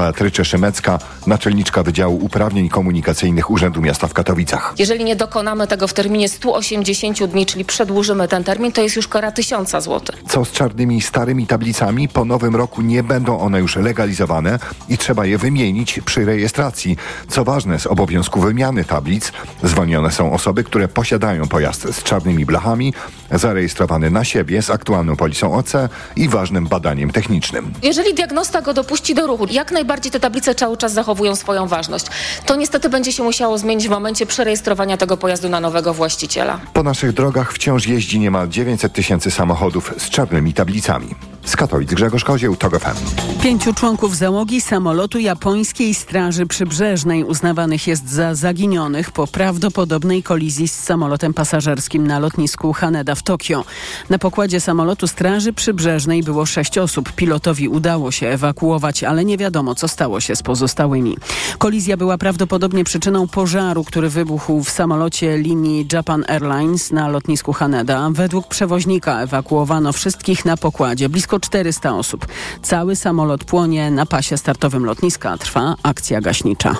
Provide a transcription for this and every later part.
Beatrycze Szymecka, naczelniczka Wydziału Uprawnień Komunikacyjnych Urzędu Miasta w Katowicach. Jeżeli nie dokonamy tego w terminie 180 dni, czyli przedłużymy ten termin, to jest już kara 1000 zł. Co z czarnymi starymi tablicami? Po nowym roku nie będą one już legalizowane i trzeba je wymienić przy rejestracji. Co ważne, z obowiązku wymiany tablic zwolnione są osoby, które posiadają pojazd z czarnymi blachami, zarejestrowany na siebie z aktualną polisą OC i ważnym badaniem technicznym. Jeżeli diagnosta go dopuści do ruchu, jak najbardziej te tablice cały czas zachowują swoją ważność. To niestety będzie się musiało zmienić w momencie przerejestrowania tego pojazdu na nowego właściciela. Po naszych drogach wciąż jeździ niemal 900 tysięcy samochodów z czarnymi tablicami. Z Katowic Grzegorz Kozieł, TOG FM. Pięciu członków załogi samolotu japońskiej Straży Przybrzeżnej uznawanych jest za zaginionych po prawdopodobnej kolizji z samolotem pasażerskim na lotnisku Haneda w Tokio. Na pokładzie samolotu Straży Przybrzeżnej było sześć osób. Pilotowi udało się ewakuować, ale nie wiadomo, co stało się z pozostałymi. Kolizja była prawdopodobnie przyczyną pożaru, który wybuchł w samolocie linii Japan Airlines na lotnisku Haneda. Według przewoźnika ewakuowano wszystkich na pokładzie. Blisko 400 osób. Cały samolot płonie na pasie startowym lotniska. Trwa akcja gaśnicza.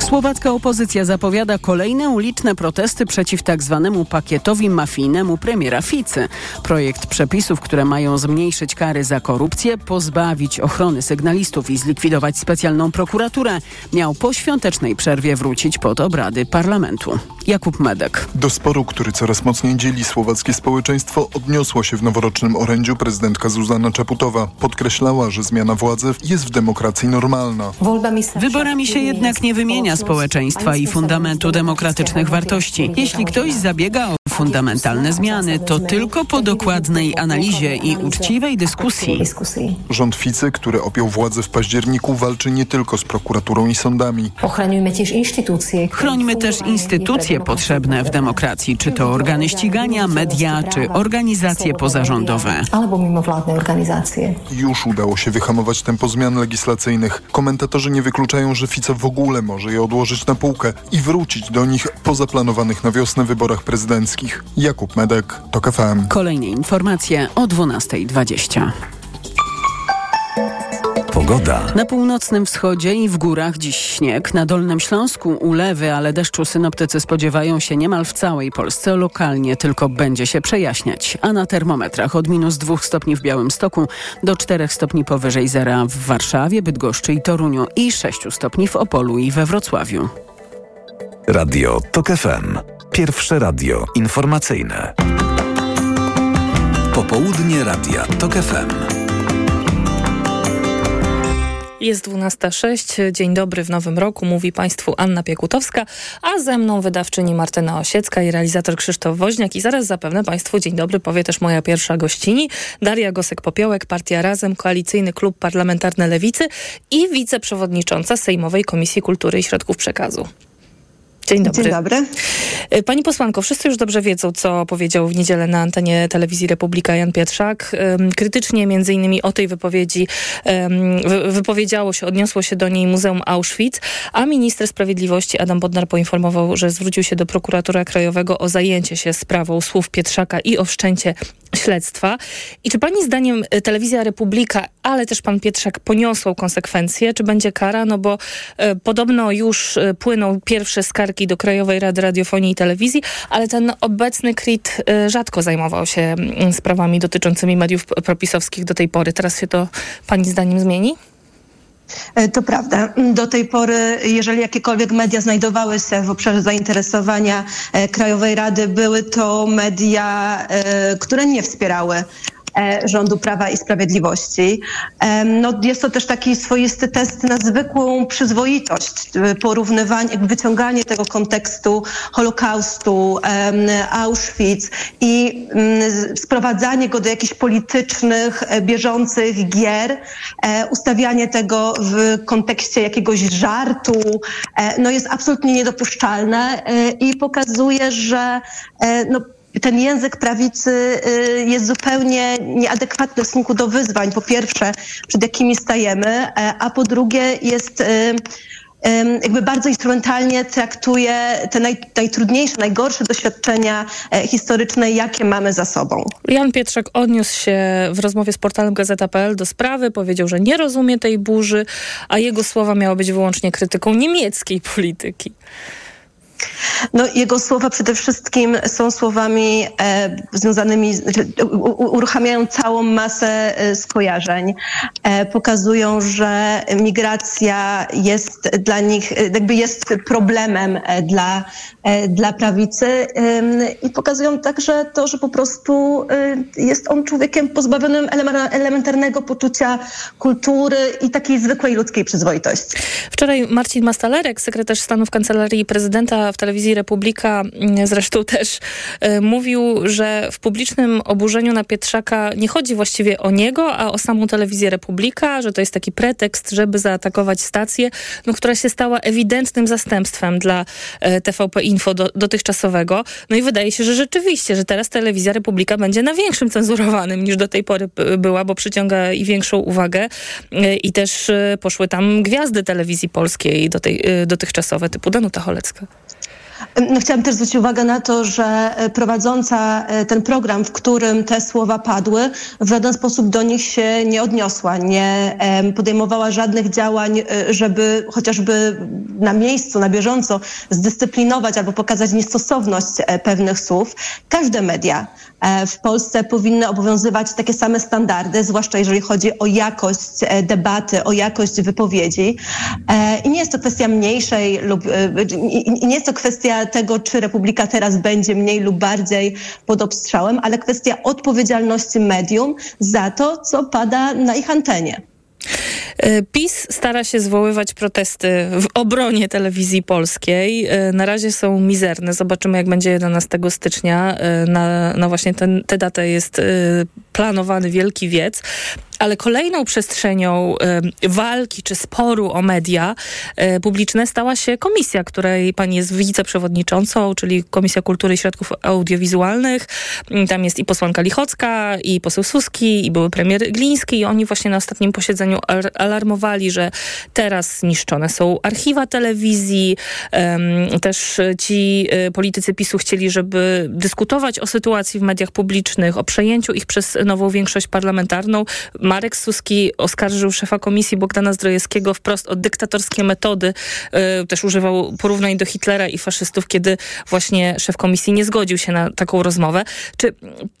Słowacka opozycja zapowiada kolejne uliczne protesty przeciw tak zwanemu pakietowi mafijnemu premiera Ficy. Projekt przepisów, które mają zmniejszyć kary za korupcję, pozbawić ochrony sygnalistów i zlikwidować specjalną prokuraturę, miał po świątecznej przerwie wrócić pod obrady parlamentu. Jakub Medek. Do sporu, który coraz mocniej dzieli słowackie społeczeństwo, odniosła się w noworocznym orędziu prezydentka Zuzana Czaputowa. Podkreślała, że zmiana władzy jest w demokracji normalna. Wyborami się jednak nie wymienia społeczeństwa i fundamentu demokratycznych wartości. Jeśli ktoś zabiega o fundamentalne zmiany, to tylko po dokładnej analizie i uczciwej dyskusji. Rząd Ficy, który objął władzę w październiku, walczy nie tylko z prokuraturą i sądami. Chrońmy też instytucje potrzebne w demokracji, czy to organy ścigania, media, czy organizacje pozarządowe. Albo mimowładne organizacje. Już udało się wyhamować tempo zmian legislacyjnych. Komentatorzy nie wykluczają, że Fica w ogóle może je odłożyć na półkę i wrócić do nich po zaplanowanych na wiosnę wyborach prezydenckich. Jakub Medek, TOK FM. Kolejne informacje o 12.20. Pogoda. Na północnym wschodzie i w górach dziś śnieg. Na Dolnym Śląsku ulewy, ale deszczu synoptycy spodziewają się niemal w całej Polsce. Lokalnie tylko będzie się przejaśniać. A na termometrach od minus 2 stopni w Białymstoku do 4 stopni powyżej zera w Warszawie, Bydgoszczy i Toruniu i 6 stopni w Opolu i we Wrocławiu. Radio TOK FM. Pierwsze radio informacyjne. Popołudnie Radia TOK FM. Jest 12.06. Dzień dobry w nowym roku. Mówi Państwu Anna Piekutowska, a ze mną wydawczyni Martyna Osiecka i realizator Krzysztof Woźniak. I zaraz zapewne Państwu dzień dobry powie też moja pierwsza gościni, Daria Gosek-Popiołek, Partia Razem, Koalicyjny Klub Parlamentarny Lewicy i wiceprzewodnicząca Sejmowej Komisji Kultury i Środków Przekazu. Dzień dobry. Dzień dobry. Pani posłanko, wszyscy już dobrze wiedzą, co powiedział w niedzielę na antenie telewizji Republika Jan Pietrzak. Krytycznie między innymi o tej wypowiedzi wypowiedziało się, odniosło się do niej Muzeum Auschwitz, a minister sprawiedliwości Adam Bodnar poinformował, że zwrócił się do prokuratora krajowego o zajęcie się sprawą słów Pietrzaka i o wszczęcie śledztwa. I czy pani zdaniem telewizja Republika, ale też pan Pietrzak poniosą konsekwencje? Czy będzie kara? No bo e, podobno już e, płyną pierwsze skargi do Krajowej Rady Radiofonii i Telewizji, ale ten obecny KRIT e, rzadko zajmował się m, sprawami dotyczącymi mediów propisowskich do tej pory. Teraz się to pani zdaniem zmieni? To prawda. Do tej pory, jeżeli jakiekolwiek media znajdowały się w obszarze zainteresowania e, Krajowej Rady, były to media, e, które nie wspierały e, rządu Prawa i Sprawiedliwości. No, jest to też taki swoisty test na zwykłą przyzwoitość, porównywanie, wyciąganie tego kontekstu Holokaustu, Auschwitz i mm, sprowadzanie go do jakichś politycznych, bieżących gier, ustawianie tego w kontekście jakiegoś żartu, no jest absolutnie niedopuszczalne i pokazuje, że no, ten język prawicy jest zupełnie nieadekwatny w stosunku do wyzwań, po pierwsze, przed jakimi stajemy, a po drugie jest jakby bardzo instrumentalnie traktuje te naj, najtrudniejsze, najgorsze doświadczenia e, historyczne, jakie mamy za sobą. Jan Pietrzak odniósł się w rozmowie z portalem Gazeta.pl do sprawy, powiedział, że nie rozumie tej burzy, a jego słowa miały być wyłącznie krytyką niemieckiej polityki. No, jego słowa przede wszystkim są słowami e, związanymi, znaczy, uruchamiają całą masę e, skojarzeń. E, pokazują, że migracja jest dla nich, e, jakby jest problemem e, dla, dla prawicy i pokazują także to, że po prostu jest on człowiekiem pozbawionym elementarnego poczucia kultury i takiej zwykłej ludzkiej przyzwoitości. Wczoraj Marcin Mastalerek, sekretarz stanu w Kancelarii Prezydenta w telewizji Republika mm, zresztą też y, mówił, że w publicznym oburzeniu na Pietrzaka nie chodzi właściwie o niego, a o samą telewizję Republika, że to jest taki pretekst, żeby zaatakować stację, no, która się stała ewidentnym zastępstwem dla y, TVP Info do, dotychczasowego. No i wydaje się, że rzeczywiście, że teraz telewizja Republika będzie na większym cenzurowanym niż do tej pory była, bo przyciąga i większą uwagę y, i też poszły tam gwiazdy telewizji polskiej do tej, dotychczasowe, typu Danuta Cholecka. No, chciałam też zwrócić uwagę na to, że e, prowadząca e, ten program, w którym te słowa padły, w żaden sposób do nich się nie odniosła, nie podejmowała żadnych działań, e, żeby chociażby na miejscu, na bieżąco zdyscyplinować albo pokazać niestosowność pewnych słów. Każde media w Polsce powinny obowiązywać takie same standardy, zwłaszcza jeżeli chodzi o jakość debaty, o jakość wypowiedzi. I nie jest to kwestia mniejszej lub nie jest to kwestia tego, czy Republika teraz będzie mniej lub bardziej pod obstrzałem, ale kwestia odpowiedzialności medium za to, co pada na ich antenie. E, PiS stara się zwoływać protesty w obronie telewizji polskiej. E, na razie są mizerne. Zobaczymy, jak będzie 11 stycznia. E, na, na właśnie ten, tę datę jest planowany wielki wiec ale kolejną przestrzenią walki czy sporu o media e, publiczne stała się komisja, której pani jest wiceprzewodniczącą, czyli Komisja Kultury i Środków Audiowizualnych. Mm, tam jest i posłanka Lichocka, i poseł Suski, i były premier Gliński i oni właśnie na ostatnim posiedzeniu alarmowali, że teraz niszczone są archiwa telewizji. Też ci e, politycy PiSu chcieli, żeby dyskutować o sytuacji w mediach publicznych, o przejęciu ich przez nową większość parlamentarną. Marek Suski oskarżył szefa komisji Bogdana Zdrojewskiego wprost o dyktatorskie metody. E, też używał porównań do Hitlera i faszystów, kiedy właśnie szef komisji nie zgodził się na taką rozmowę. Czy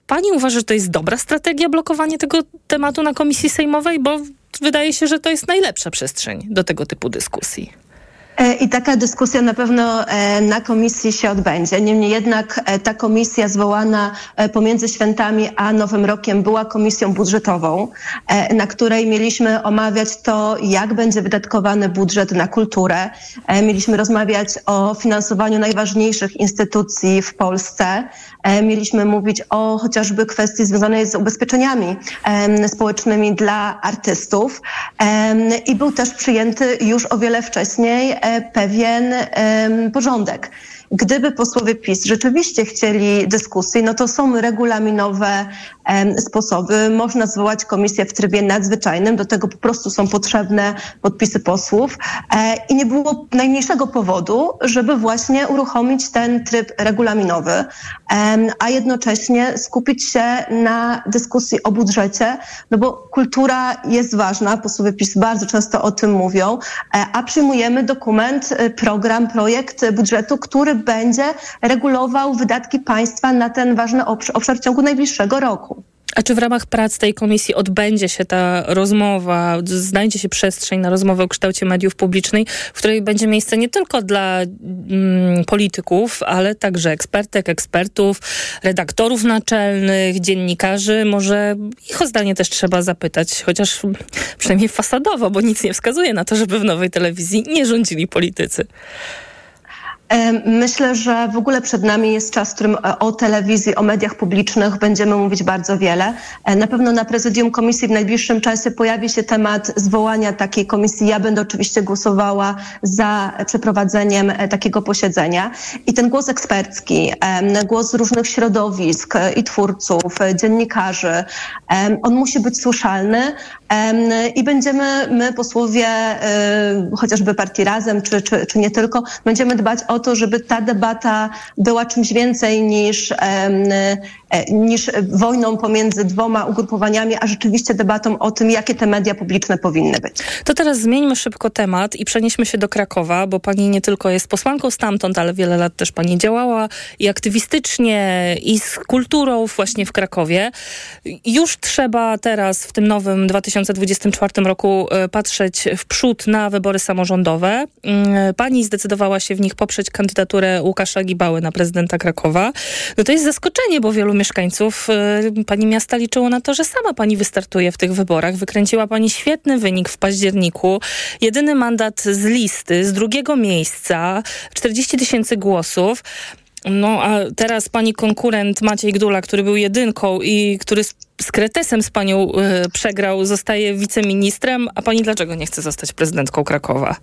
pani uważa, że to jest dobra strategia blokowanie tego tematu na komisji sejmowej? Bo wydaje się, że to jest najlepsza przestrzeń do tego typu dyskusji. E, I taka dyskusja na pewno e, na komisji się odbędzie. Niemniej jednak e, ta komisja zwołana pomiędzy świętami a Nowym Rokiem była komisją budżetową, na której mieliśmy omawiać to, jak będzie wydatkowany budżet na kulturę. Mieliśmy rozmawiać o finansowaniu najważniejszych instytucji w Polsce. Mieliśmy mówić o chociażby kwestii związanej z ubezpieczeniami społecznymi dla artystów. I był też przyjęty już o wiele wcześniej pewien porządek. Gdyby posłowie PiS rzeczywiście chcieli dyskusji, no to są regulaminowe sposoby. Można zwołać komisję w trybie nadzwyczajnym, do tego po prostu są potrzebne podpisy posłów. E, i nie było najmniejszego powodu, żeby właśnie uruchomić ten tryb regulaminowy, a jednocześnie skupić się na dyskusji o budżecie, no bo kultura jest ważna, posłowie PiS bardzo często o tym mówią, e, a przyjmujemy dokument, e, program, projekt budżetu, który będzie regulował wydatki państwa na ten ważny obszar w ciągu najbliższego roku. A czy w ramach prac tej komisji odbędzie się ta rozmowa, znajdzie się przestrzeń na rozmowę o kształcie mediów publicznych, w której będzie miejsce nie tylko dla mm, polityków, ale także ekspertek, ekspertów, redaktorów naczelnych, dziennikarzy. Może ich o zdanie też trzeba zapytać, chociaż przynajmniej fasadowo, bo nic nie wskazuje na to, żeby w nowej telewizji nie rządzili politycy. Myślę, że w ogóle przed nami jest czas, w którym e, o telewizji, o mediach publicznych będziemy mówić bardzo wiele. E, na pewno na prezydium komisji w najbliższym czasie pojawi się temat zwołania takiej komisji. Ja będę oczywiście głosowała za przeprowadzeniem e, takiego posiedzenia. I ten głos ekspercki, głos różnych środowisk i twórców, dziennikarzy, on musi być słyszalny, i będziemy my, posłowie chociażby partii Razem, czy, czy, czy nie tylko, będziemy dbać o to, żeby ta debata była czymś więcej niż, niż wojną pomiędzy dwoma ugrupowaniami, a rzeczywiście debatą o tym, jakie te media publiczne powinny być. To teraz zmieńmy szybko temat i przenieśmy się do Krakowa, bo pani nie tylko jest posłanką stamtąd, ale wiele lat też pani działała i aktywistycznie, i z kulturą właśnie w Krakowie. Już trzeba teraz w tym nowym 2024 roku e, patrzeć w przód na wybory samorządowe. Mm, pani zdecydowała się w nich poprzeć kandydaturę Łukasza Gibały na prezydenta Krakowa. No to jest zaskoczenie, bo wielu mieszkańców e, pani miasta liczyło na to, że sama pani wystartuje w tych wyborach. Wykręciła pani świetny wynik w październiku. Jedyny mandat z listy, z drugiego miejsca, 40 tysięcy głosów. No a teraz pani konkurent Maciej Gdula, który był jedynką i który z, z Kretesem z panią y, przegrał, zostaje wiceministrem, a pani dlaczego nie chce zostać prezydentką Krakowa?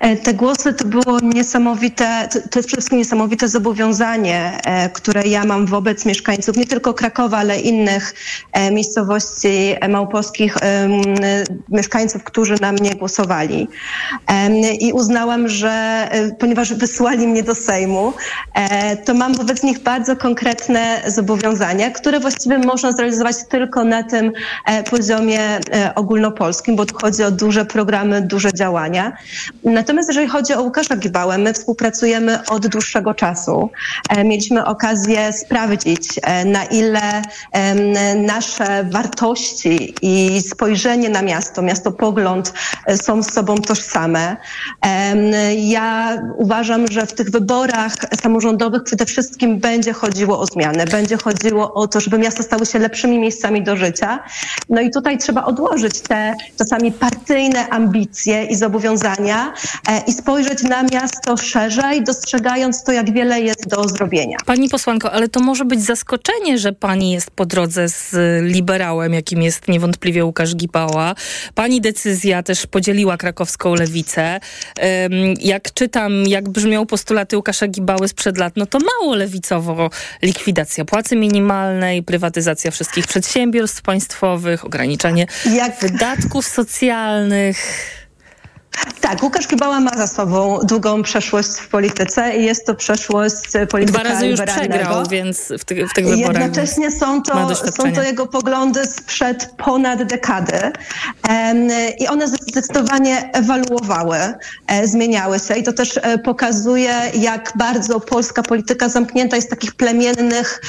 E, te głosy to było niesamowite, to, jest przede wszystkim niesamowite zobowiązanie, e, które ja mam wobec mieszkańców nie tylko Krakowa, ale innych e, miejscowości małopolskich, mieszkańców, którzy na mnie głosowali. I uznałam, że ponieważ wysłali mnie do Sejmu, to mam wobec nich bardzo konkretne zobowiązania, które właściwie można zrealizować tylko na tym poziomie ogólnopolskim, bo tu chodzi o duże programy, duże działania. Natomiast jeżeli chodzi o Łukasza Gibałę, my współpracujemy od dłuższego czasu. E, mieliśmy okazję sprawdzić, e, na ile nasze wartości i spojrzenie na miasto, miastopogląd e, są z sobą tożsame. Ja uważam, że w tych wyborach samorządowych przede wszystkim będzie chodziło o zmianę, będzie chodziło o to, żeby miasta stały się lepszymi miejscami do życia. No i tutaj trzeba odłożyć te czasami partyjne ambicje i zobowiązania i spojrzeć na miasto szerzej, dostrzegając to, jak wiele jest do zrobienia. Pani posłanko, ale to może być zaskoczenie, że pani jest po drodze z liberałem, jakim jest niewątpliwie Łukasz Gipała. Pani decyzja też podzieliła krakowską lewicę. Jak czytam, jak brzmią postulaty Łukasza Gibały sprzed lat, no to mało lewicowo likwidacja płacy minimalnej, prywatyzacja wszystkich przedsiębiorstw państwowych, ograniczanie jak... wydatków socjalnych. Tak, Łukasz Kibała ma za sobą długą przeszłość w polityce i jest to przeszłość polityka Dwa razy już przegrał, więc w, ty, w tych wyborach Jednocześnie są to, są to jego poglądy sprzed ponad dekady i one zdecydowanie ewaluowały, e, zmieniały się i to też e, pokazuje, jak bardzo polska polityka zamknięta jest w takich plemiennych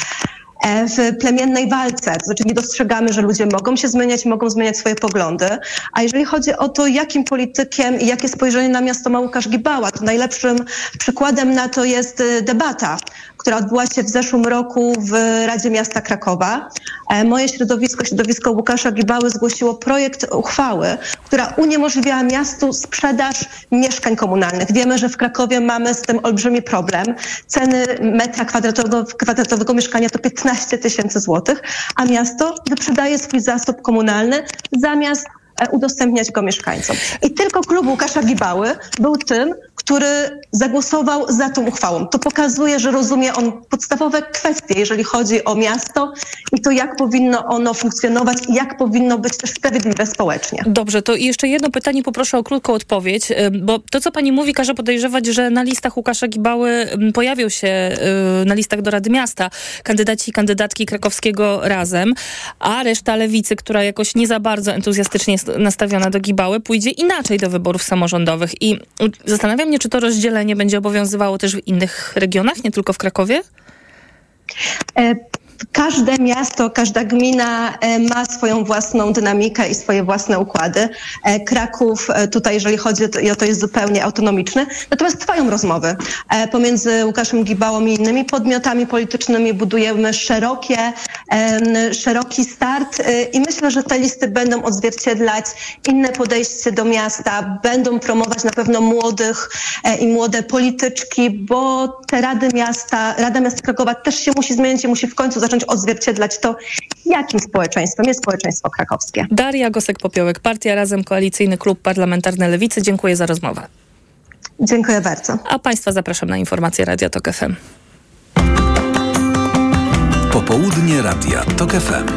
w plemiennej walce. To znaczy nie dostrzegamy, że ludzie mogą się zmieniać, mogą zmieniać swoje poglądy. A jeżeli chodzi o to, jakim politykiem i jakie spojrzenie na miasto ma Łukasz Gibała, to najlepszym przykładem na to jest e, debata, która odbyła się w zeszłym roku w Radzie Miasta Krakowa. E, moje środowisko, środowisko Łukasza Gibały zgłosiło projekt uchwały, która uniemożliwiała miastu sprzedaż mieszkań komunalnych. Wiemy, że w Krakowie mamy z tym olbrzymi problem. Ceny metra kwadratowego, kwadratowego mieszkania to 15 tysięcy złotych, a miasto wyprzedaje swój zasób komunalny zamiast e, udostępniać go mieszkańcom. I tylko klub Łukasza Gibały był tym, który zagłosował za tą uchwałą. To pokazuje, że rozumie on podstawowe kwestie, jeżeli chodzi o miasto i to, jak powinno ono funkcjonować i jak powinno być też sprawiedliwe społecznie. Dobrze, to jeszcze jedno pytanie, poproszę o krótką odpowiedź, bo to, co pani mówi, każe podejrzewać, że na listach Łukasza Gibały pojawią się na listach do Rady Miasta kandydaci i kandydatki krakowskiego razem, a reszta lewicy, która jakoś nie za bardzo entuzjastycznie jest nastawiona do Gibały, pójdzie inaczej do wyborów samorządowych. I zastanawiam mnie, czy to rozdzielenie będzie obowiązywało też w innych regionach, nie tylko w Krakowie? E, każde miasto, każda gmina e, ma swoją własną dynamikę i swoje własne układy. E, Kraków tutaj, jeżeli chodzi o to, jest zupełnie autonomiczny. Natomiast trwają rozmowy pomiędzy Łukaszem Gibałą i innymi podmiotami politycznymi. Budujemy szerokie, szeroki start i myślę, że te listy będą odzwierciedlać inne podejście do miasta, będą promować na pewno młodych i młode polityczki, bo te Rady Miasta, Rada Miasta Krakowa też się musi zmienić i musi w końcu zacząć odzwierciedlać to, jakim społeczeństwem jest społeczeństwo krakowskie. Daria Gosek-Popiołek, Partia Razem, Koalicyjny Klub Parlamentarny Lewicy. Dziękuję za rozmowę. Dziękuję bardzo. A Państwa zapraszam na informacje Radia TOK FM. Popołudnie Radia TOK FM.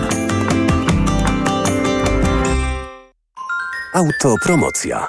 Autopromocja.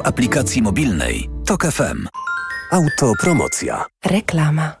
aplikacji mobilnej Tok FM. Autopromocja. Reklama.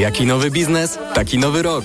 Jaki nowy biznes? Taki nowy rok.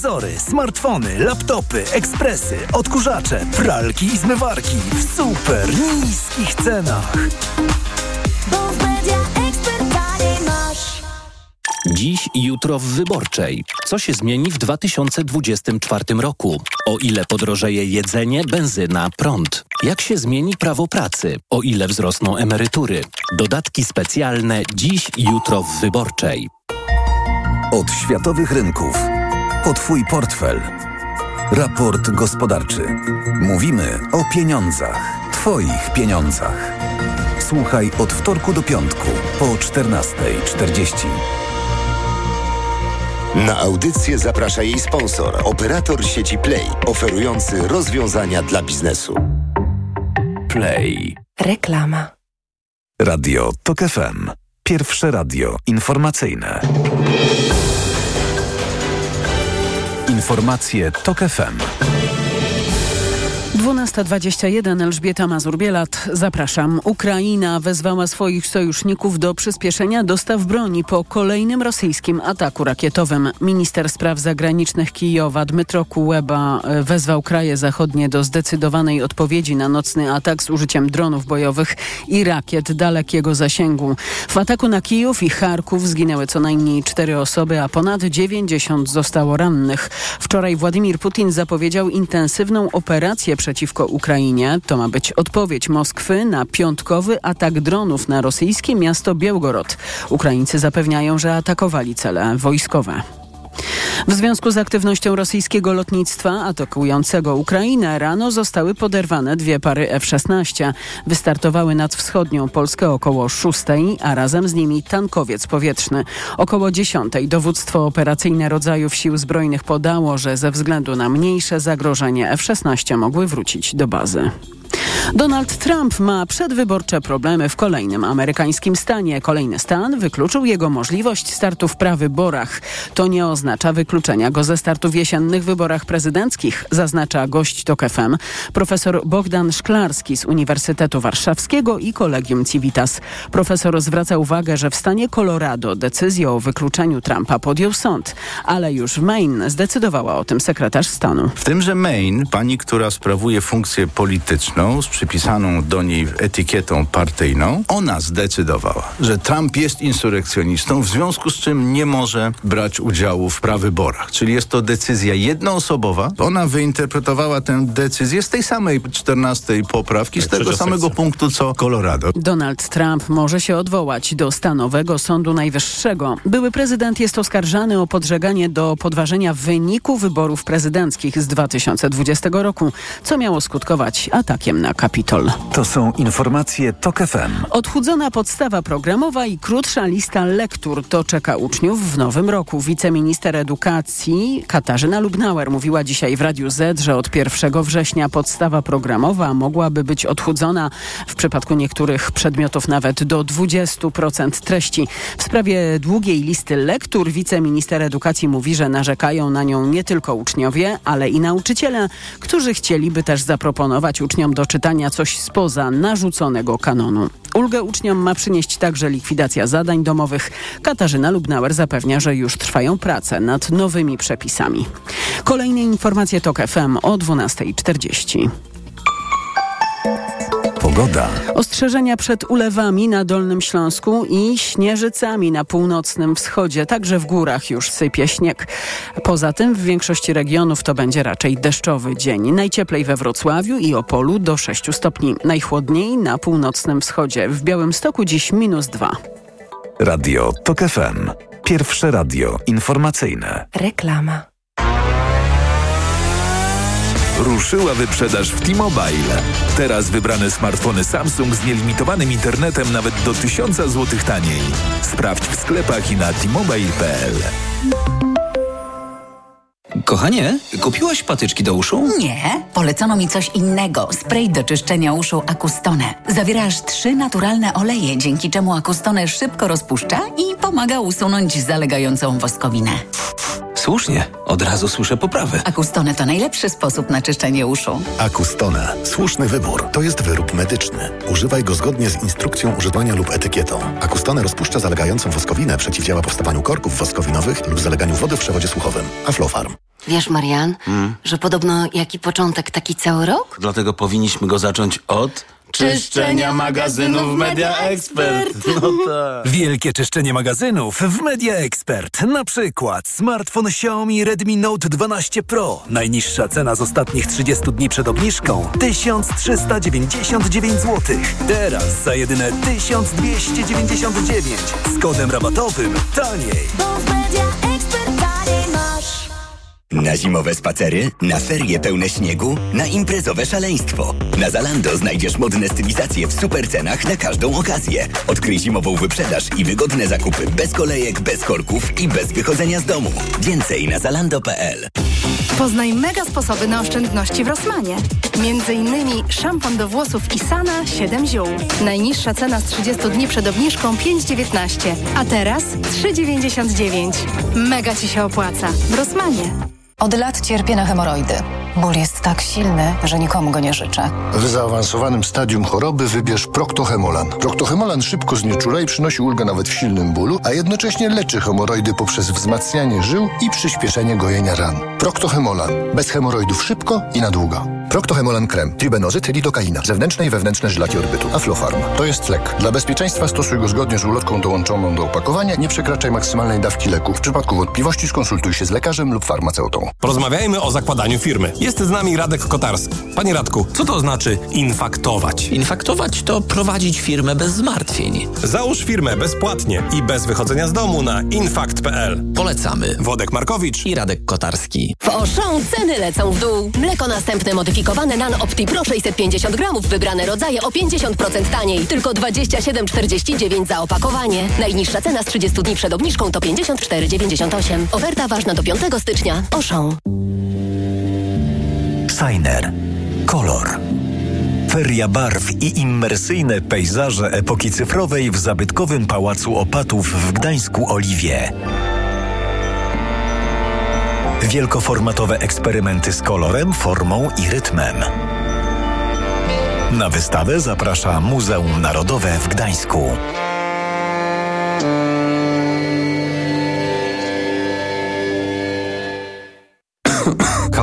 Telewizory, smartfony, laptopy, ekspresy, odkurzacze, pralki i zmywarki w super niskich cenach. Dziś i jutro w Wyborczej. Co się zmieni w 2024 roku? O ile podrożeje jedzenie, benzyna, prąd? Jak się zmieni prawo pracy? O ile wzrosną emerytury? Dodatki specjalne dziś i jutro w Wyborczej. Od światowych rynków. Po Twój portfel. Raport gospodarczy. Mówimy o pieniądzach. Twoich pieniądzach. Słuchaj od wtorku do piątku po 14.40. Na audycję zaprasza jej sponsor, operator sieci Play, oferujący rozwiązania dla biznesu. Play. Reklama. Radio TOK FM. Pierwsze radio informacyjne. Informacje TOK FM. 12.21 Elżbieta Mazur-Bielat. Zapraszam. Ukraina wezwała swoich sojuszników do przyspieszenia dostaw broni po kolejnym rosyjskim ataku rakietowym. Minister spraw zagranicznych Kijowa Dmytro Kuleba wezwał kraje zachodnie do zdecydowanej odpowiedzi na nocny atak z użyciem dronów bojowych i rakiet dalekiego zasięgu. W ataku na Kijów i Charków zginęły co najmniej cztery osoby, a ponad 90 zostało rannych. Wczoraj Władimir Putin zapowiedział intensywną operację przeciwko Ukrainie. To ma być odpowiedź Moskwy na piątkowy atak dronów na rosyjskie miasto Białgorod. Ukraińcy zapewniają, że atakowali cele wojskowe. W związku z aktywnością rosyjskiego lotnictwa atakującego Ukrainę rano zostały poderwane dwie pary F-16. Wystartowały nad wschodnią Polskę około 6, a razem z nimi tankowiec powietrzny. Około 10 dowództwo operacyjne rodzajów sił zbrojnych podało, że ze względu na mniejsze zagrożenie F-16 mogły wrócić do bazy. Donald Trump ma przedwyborcze problemy w kolejnym amerykańskim stanie. Kolejny stan wykluczył jego możliwość startu w prawyborach. To nie oznacza wykluczenia go ze startu w jesiennych wyborach prezydenckich, zaznacza gość TOK FM, profesor Bogdan Szklarski z Uniwersytetu Warszawskiego i Kolegium Civitas. Profesor zwraca uwagę, że w stanie Colorado decyzję o wykluczeniu Trumpa podjął sąd, ale już w Maine zdecydowała o tym sekretarz stanu. W tymże Maine pani, która sprawuje funkcję polityczną, z przypisaną do niej etykietą partyjną, ona zdecydowała, że Trump jest insurekcjonistą, w związku z czym nie może brać udziału w prawyborach. Czyli jest to decyzja jednoosobowa. Ona wyinterpretowała tę decyzję z tej samej 14 poprawki, z tego trzecia samego sekcja. punktu co Colorado. Donald Trump może się odwołać do stanowego Sądu Najwyższego. Były prezydent jest oskarżany o podżeganie do podważenia wyniku wyborów prezydenckich z 2020 roku, co miało skutkować atakiem na Kapitol. To są informacje TOK FM. Odchudzona podstawa programowa i krótsza lista lektur to czeka uczniów w nowym roku. Wiceminister edukacji Katarzyna Lubnauer mówiła dzisiaj w Radiu Z, że od 1 września podstawa programowa mogłaby być odchudzona w przypadku niektórych przedmiotów nawet do 20% treści. W sprawie długiej listy lektur wiceminister edukacji mówi, że narzekają na nią nie tylko uczniowie, ale i nauczyciele, którzy chcieliby też zaproponować uczniom do czytania coś spoza narzuconego kanonu. Ulgę uczniom ma przynieść także likwidacja zadań domowych. Katarzyna Lubnauer zapewnia, że już trwają prace nad nowymi przepisami. Kolejne informacje TOK FM o 12.40. Pogoda. Ostrzeżenia przed ulewami na Dolnym Śląsku i śnieżycami na północnym wschodzie. Także w górach już sypie śnieg. Poza tym w większości regionów to będzie raczej deszczowy dzień. Najcieplej we Wrocławiu i Opolu do 6 stopni. Najchłodniej na północnym wschodzie. W Białymstoku dziś minus 2. Radio TOK FM. Pierwsze radio informacyjne. Reklama. Ruszyła wyprzedaż w T-Mobile. Teraz wybrane smartfony Samsung z nielimitowanym internetem nawet do 1000 zł taniej. Sprawdź w sklepach i na t-mobile.pl. Kochanie, kupiłaś patyczki do uszu? Nie, polecono mi coś innego. Spray do czyszczenia uszu Acustone. Zawiera aż trzy naturalne oleje, dzięki czemu Acustone szybko rozpuszcza i pomaga usunąć zalegającą woskowinę. Słusznie, od razu słyszę poprawę. Acustone to najlepszy sposób na czyszczenie uszu. Acustone. Słuszny wybór. To jest wyrób medyczny. Używaj go zgodnie z instrukcją używania lub etykietą. Acustone rozpuszcza zalegającą woskowinę, przeciwdziała powstawaniu korków woskowinowych lub zaleganiu wody w przewodzie słuchowym. Aflofarm. Wiesz, Marian, Mm, że podobno jaki początek, taki cały rok? dlatego powinniśmy go zacząć od... Czyszczenia magazynów Media Expert. No tak. Wielkie czyszczenie magazynów w Media Expert. Na przykład smartfon Xiaomi Redmi Note 12 Pro. Najniższa cena z ostatnich 30 dni przed obniżką 1399 zł. Teraz za jedyne 1299 z kodem rabatowym taniej. Na zimowe spacery, na ferie pełne śniegu, na imprezowe szaleństwo. Na Zalando znajdziesz modne stylizacje w super cenach na każdą okazję. Odkryj zimową wyprzedaż i wygodne zakupy bez kolejek, bez korków i bez wychodzenia z domu. Więcej na zalando.pl. Poznaj mega sposoby na oszczędności w Rosmanie. Między innymi szampon do włosów Isana 7 ziół. Najniższa cena z 30 dni przed obniżką 5,19, a teraz 3,99. Mega Ci się opłaca. W Rosmanie. Od lat cierpię na hemoroidy. Ból jest tak silny, że nikomu go nie życzę. W zaawansowanym stadium choroby wybierz Proctohemolan. Proctohemolan szybko znieczula i przynosi ulgę nawet w silnym bólu, a jednocześnie leczy hemoroidy poprzez wzmacnianie żył i przyspieszenie gojenia ran. Proctohemolan. Bez hemoroidów szybko i na długo. Proctohemolan krem, tribenozyt, lidokaina, zewnętrzne i wewnętrzne żylaki orbytu, Aflofarm. To jest lek. Dla bezpieczeństwa stosuj go zgodnie z ulotką dołączoną do opakowania. Nie przekraczaj maksymalnej dawki leku. W przypadku wątpliwości skonsultuj się z lekarzem lub farmaceutą. Porozmawiajmy o zakładaniu firmy. Jest z nami Radek Kotarski. Panie Radku, co to znaczy infaktować? Infaktować to prowadzić firmę bez zmartwień. Załóż firmę bezpłatnie i bez wychodzenia z domu na infakt.pl. Polecamy. Wodek Markowicz i Radek Kotarski. W Auchan ceny lecą w dół. Mleko następne modyfikowane NAN Opti Pro 650 gramów, wybrane rodzaje o 50% taniej. Tylko 27,49 za opakowanie. Najniższa cena z 30 dni przed obniżką to 54,98. Oferta ważna do 5 stycznia. Auchan. Signer. Kolor. Feria barw i immersyjne pejzaże epoki cyfrowej w zabytkowym Pałacu Opatów w Gdańsku Oliwie. Wielkoformatowe eksperymenty z kolorem, formą i rytmem. Na wystawę zaprasza Muzeum Narodowe w Gdańsku.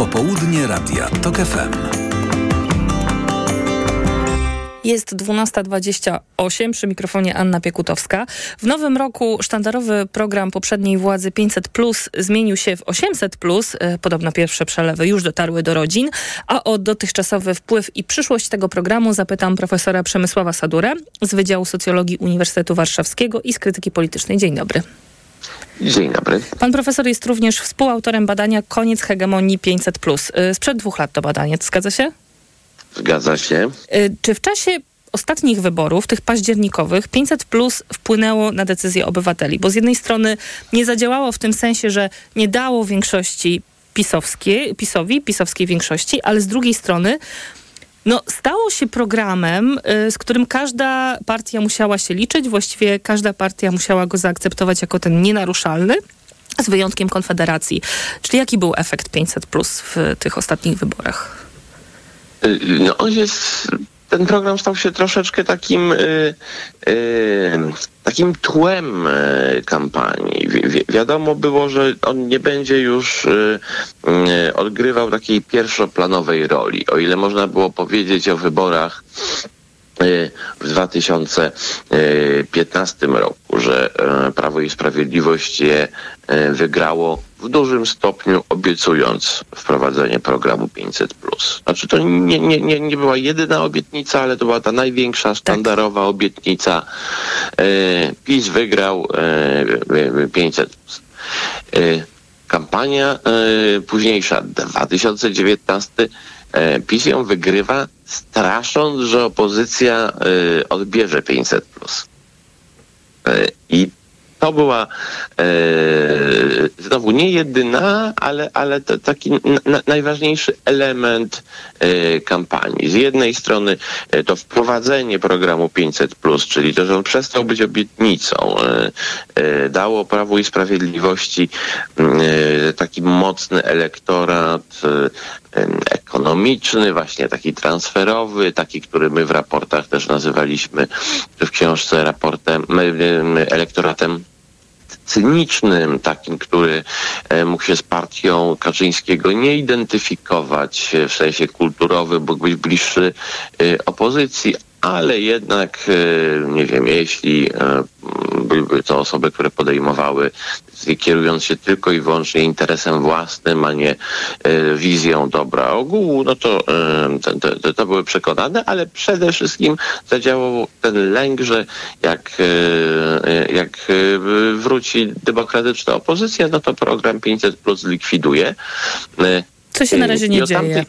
Popołudnie Radia TOK FM. Jest 12.28 przy mikrofonie Anna Piekutowska. W nowym roku sztandarowy program poprzedniej władzy 500 Plus zmienił się w 800 Plus. E, Podobno pierwsze przelewy już dotarły do rodzin. A o dotychczasowy wpływ i przyszłość tego programu zapytam profesora Przemysława Sadurę z Wydziału Socjologii Uniwersytetu Warszawskiego i z krytyki politycznej. Dzień dobry. Dzień dobry. Pan profesor jest również współautorem badania Koniec hegemonii 500 Plus. E, Sprzed dwóch lat to badanie, zgadza się? Zgadza się. Y, Czy w czasie ostatnich wyborów, tych październikowych, 500 plus wpłynęło na decyzje obywateli? Bo z jednej strony nie zadziałało w tym sensie, że nie dało większości pisowskiej, PiSowi, pisowskiej większości, ale z drugiej strony no, stało się programem, y, z którym każda partia musiała się liczyć, właściwie każda partia musiała go zaakceptować jako ten nienaruszalny, z wyjątkiem Konfederacji. Czyli jaki był efekt 500 plus w tych ostatnich wyborach? Y, No on jest, ten program stał się troszeczkę takim, y, y, takim tłem y, kampanii. Wi- wi- wiadomo było, że on nie będzie już odgrywał takiej pierwszoplanowej roli. O ile można było powiedzieć o wyborach w 2015 roku, że e, Prawo i Sprawiedliwość je e, wygrało w dużym stopniu obiecując wprowadzenie programu 500. Znaczy to nie, nie, nie, nie była jedyna obietnica, ale to była ta największa sztandarowa obietnica. E, PiS wygrał e, 500. E, kampania e, późniejsza, 2019, e, PiS ją wygrywa strasząc, że opozycja e, odbierze 500 plus. E, I to była e, znowu nie jedyna, ale, ale to taki na, najważniejszy element e, kampanii. Z jednej strony e, to wprowadzenie programu 500, czyli to, że on przestał być obietnicą, e, e, dało Prawu i Sprawiedliwości e, taki mocny elektorat e, ekonomiczny, właśnie taki transferowy, taki, który my w raportach też nazywaliśmy, w książce raportem, em, em, elektoratem cynicznym, takim, który e, mógł się z partią Kaczyńskiego nie identyfikować e, w sensie kulturowym, mógł być bliższy e, opozycji, ale jednak, nie wiem, jeśli byłyby to osoby, które podejmowały kierując się tylko i wyłącznie interesem własnym, a nie e, wizją dobra ogółu, no to, e, to, to, były przekonane, ale przede wszystkim zadziałał ten lęk, że jak, e, jak wróci demokratyczna opozycja, no to program 500 plus zlikwiduje. E, Co się na razie nie dzieje.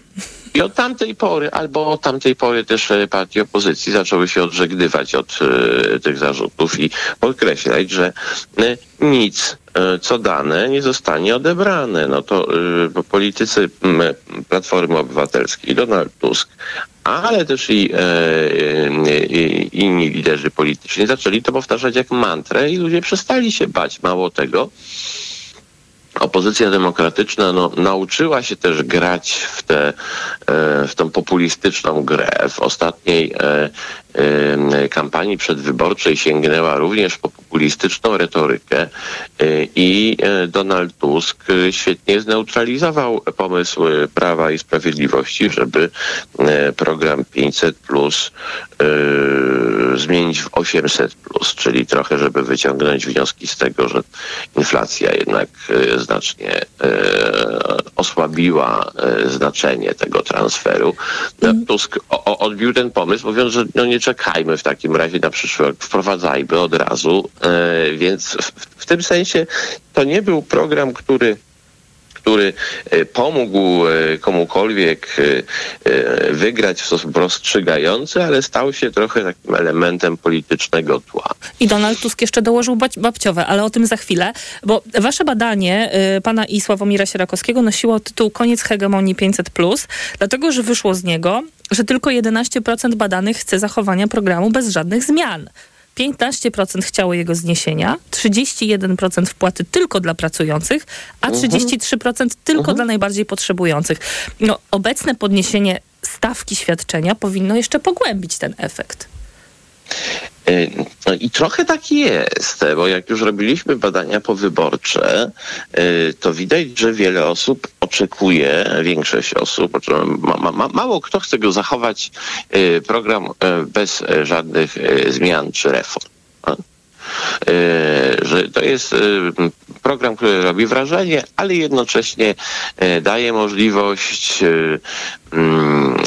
I od tamtej pory, albo od tamtej pory też partie opozycji zaczęły się odżegnywać od tych zarzutów i podkreślać, że e, nic, co dane, nie zostanie odebrane. No to e, politycy Platformy Obywatelskiej, Donald Tusk, ale też i, e, e, i inni liderzy polityczni zaczęli to powtarzać jak mantrę i ludzie przestali się bać. Mało tego, opozycja demokratyczna no, nauczyła się też grać w tę e, w tą populistyczną grę. W ostatniej e, e, kampanii przedwyborczej sięgnęła również po populistyczną retorykę e, i e, Donald Tusk e, świetnie zneutralizował pomysł Prawa i Sprawiedliwości, żeby program 500 plus zmienić w 800 plus, czyli trochę, żeby wyciągnąć wnioski z tego, że inflacja jednak e, znacznie e, osłabiła znaczenie tego transferu. No, Tusk o, o, odbił ten pomysł, mówiąc, że no nie czekajmy w takim razie na przyszły rok, wprowadzajmy od razu. Więc w, w tym sensie to nie był program, który który e, pomógł e, komukolwiek e, wygrać w sposób rozstrzygający, ale stał się trochę takim elementem politycznego tła. I Donald Tusk jeszcze dołożył babciowe, ale o tym za chwilę, bo wasze badanie pana i Sławomira Sierakowskiego nosiło tytuł Koniec hegemonii 500+, dlatego, że wyszło z niego, że tylko 11% badanych chce zachowania programu bez żadnych zmian. 15% chciało jego zniesienia, 31% wpłaty tylko dla pracujących, a 33% mhm. tylko mhm. dla najbardziej potrzebujących. No, obecne podniesienie stawki świadczenia powinno jeszcze pogłębić ten efekt. E, no i trochę tak jest, bo jak już robiliśmy badania powyborcze, e, to widać, że wiele osób oczekuje, większość osób, ma, ma, mało kto chce go zachować e, program bez żadnych zmian czy reform. Że to jest program, który robi wrażenie, ale jednocześnie daje możliwość mm,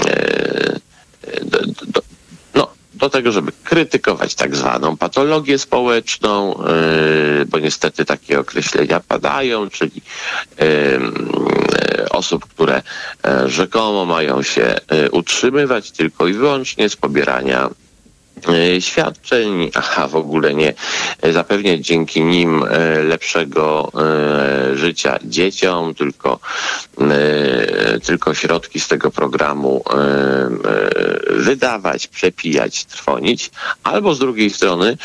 do tego, żeby krytykować tak zwaną patologię społeczną, yy, bo niestety takie określenia padają, czyli yy, osób, które yy, rzekomo mają się utrzymywać tylko i wyłącznie z pobierania E, świadczeń, a w ogóle nie. Zapewniać dzięki nim e, lepszego e, życia dzieciom, tylko, tylko środki z tego programu wydawać, przepijać, trwonić, albo z drugiej strony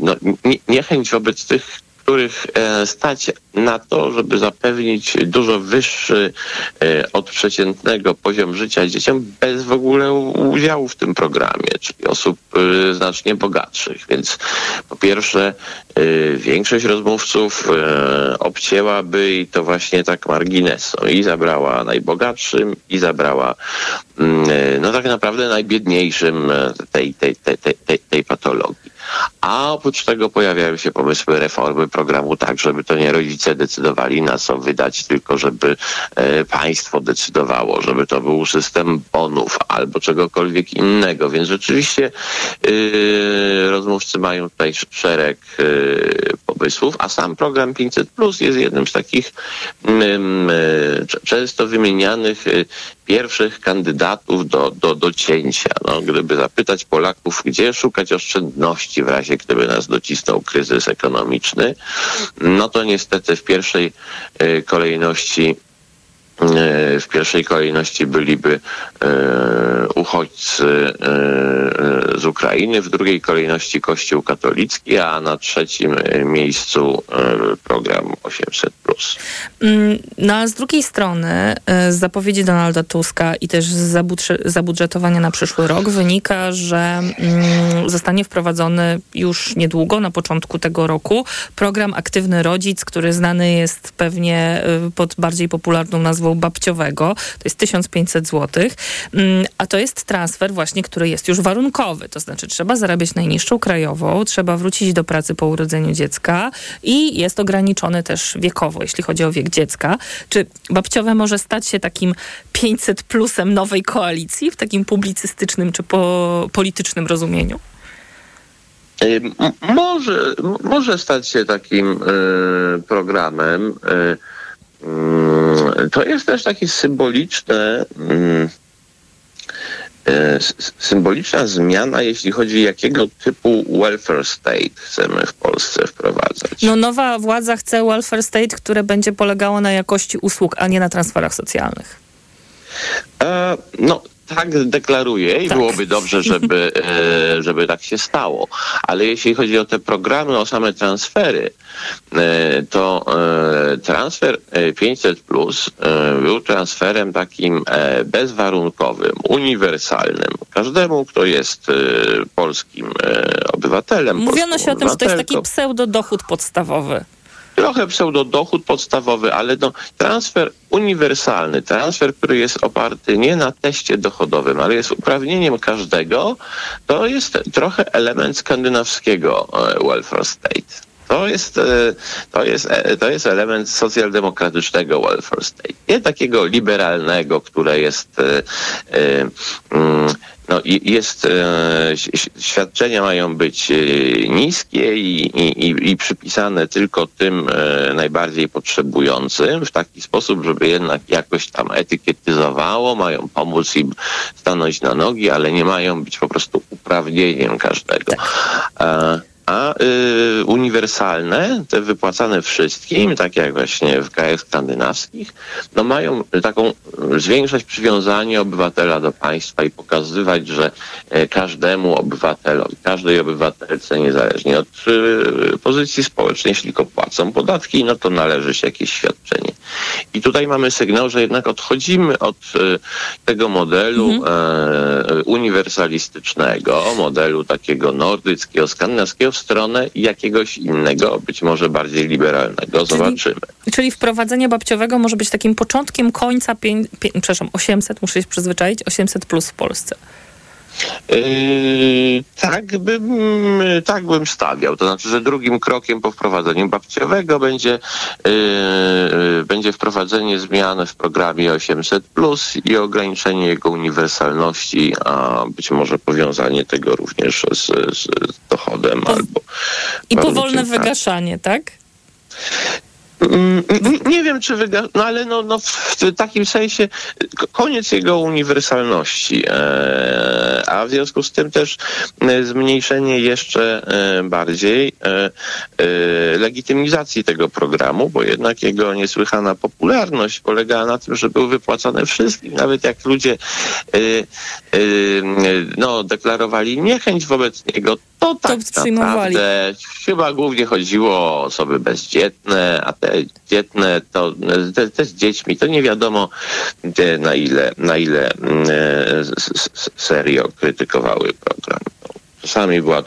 no, niechęć wobec tych których e, stać na to, żeby zapewnić dużo wyższy e, od przeciętnego poziom życia dzieciom bez w ogóle udziału w tym programie, czyli osób e, znacznie bogatszych. Więc po pierwsze większość rozmówców obcięłaby i to właśnie tak marginesem i zabrała najbogatszym i zabrała mm, no tak naprawdę najbiedniejszym tej, tej, tej, tej, tej patologii. A oprócz tego pojawiają się pomysły reformy programu tak, żeby to nie rodzice decydowali na co wydać, tylko żeby e, państwo decydowało, żeby to był system bonów albo czegokolwiek innego. Więc rzeczywiście e, rozmówcy mają tutaj szereg e, pomysłów, a sam program 500 Plus jest jednym z takich mm, e, często wymienianych e, pierwszych kandydatów do, do, do cięcia. No, gdyby zapytać Polaków, gdzie szukać oszczędności w razie, gdyby nas docisnął kryzys ekonomiczny, no to niestety w pierwszej e, kolejności w pierwszej kolejności byliby uchodźcy z Ukrainy, w drugiej kolejności Kościół katolicki, a na trzecim miejscu program 800. Mm, no a z drugiej strony z zapowiedzi Donalda Tuska i też z zabudżetowania na przyszły rok wynika, że mm, zostanie wprowadzony już niedługo, na początku tego roku, program Aktywny Rodzic, który znany jest pewnie pod bardziej popularną nazwą babciowego. To jest 1500 zł, mm, a to jest transfer właśnie, który jest już warunkowy. To znaczy trzeba zarabiać najniższą krajową, trzeba wrócić do pracy po urodzeniu dziecka i jest ograniczony też wiekowo, jeśli chodzi o wiek dziecka. Czy babciowe może stać się takim 500 plusem nowej koalicji w takim publicystycznym czy po, politycznym rozumieniu? Może, może stać się takim y, programem. Y, to jest też takie symboliczne. Y, E, symboliczna zmiana, jeśli chodzi jakiego typu welfare state chcemy w Polsce wprowadzać. No nowa władza chce welfare state, które będzie polegało na jakości usług, a nie na transferach socjalnych. E, no tak deklaruje i tak. byłoby dobrze, żeby, e, żeby tak się stało. Ale jeśli chodzi o te programy, o same transfery, e, to e, transfer 500 plus był transferem takim bezwarunkowym, uniwersalnym. Każdemu, kto jest polskim obywatelem. Mówiono się o tym, że to jest taki pseudodochód podstawowy trochę pseudodochód podstawowy, ale no, transfer uniwersalny, transfer, który jest oparty nie na teście dochodowym, ale jest uprawnieniem każdego, to jest trochę element skandynawskiego e, welfare state. To jest, e, to, jest, e, to jest element socjaldemokratycznego welfare state. Nie takiego liberalnego, które jest mm, no, jest, e, świadczenia mają być e, niskie i, i, i- przypisane tylko tym e, najbardziej potrzebującym w taki sposób, żeby jednak jakoś tam etykietyzowało, mają pomóc im stanąć na nogi, ale nie mają być po prostu uprawnieniem każdego. E, a y, uniwersalne, te wypłacane wszystkim, tak jak właśnie w krajach skandynawskich, no mają taką y, zwiększać przywiązanie obywatela do państwa i pokazywać, że e, każdemu obywatelowi, każdej obywatelce, niezależnie od y, pozycji społecznej, jeśli tylko płacą podatki, no to należy się jakieś świadczenie. I tutaj mamy sygnał, że jednak odchodzimy od y, tego modelu e, uniwersalistycznego, modelu takiego nordyckiego, skandynawskiego stronę jakiegoś innego, być może bardziej liberalnego. Zobaczymy. Czyli wprowadzenie babciowego może być takim początkiem końca, pię, pię, przepraszam, 800, muszę się przyzwyczaić, 800 plus w Polsce. Yy, tak, bym, tak bym stawiał. To znaczy, że drugim krokiem po wprowadzeniu babciowego będzie, yy, będzie wprowadzenie zmian w programie 800 plus i ograniczenie jego uniwersalności, a być może powiązanie tego również z, z dochodem albo I powolne wygaszanie, tak? Mm, Nie, nie wiem, czy wyga... No ale no, no w takim sensie koniec jego uniwersalności, e, a w związku z tym też e, zmniejszenie jeszcze e, bardziej legitymizacji tego programu, bo jednak jego niesłychana popularność polegała na tym, że był wypłacany wszystkim, nawet jak ludzie no, deklarowali niechęć wobec niego, to tak przyjmowali. naprawdę chyba głównie chodziło o osoby bezdzietne, a te dzietne to te, te z dziećmi, to nie wiadomo na ile, na ile mm, e, serio krytykowały program. Czasami była to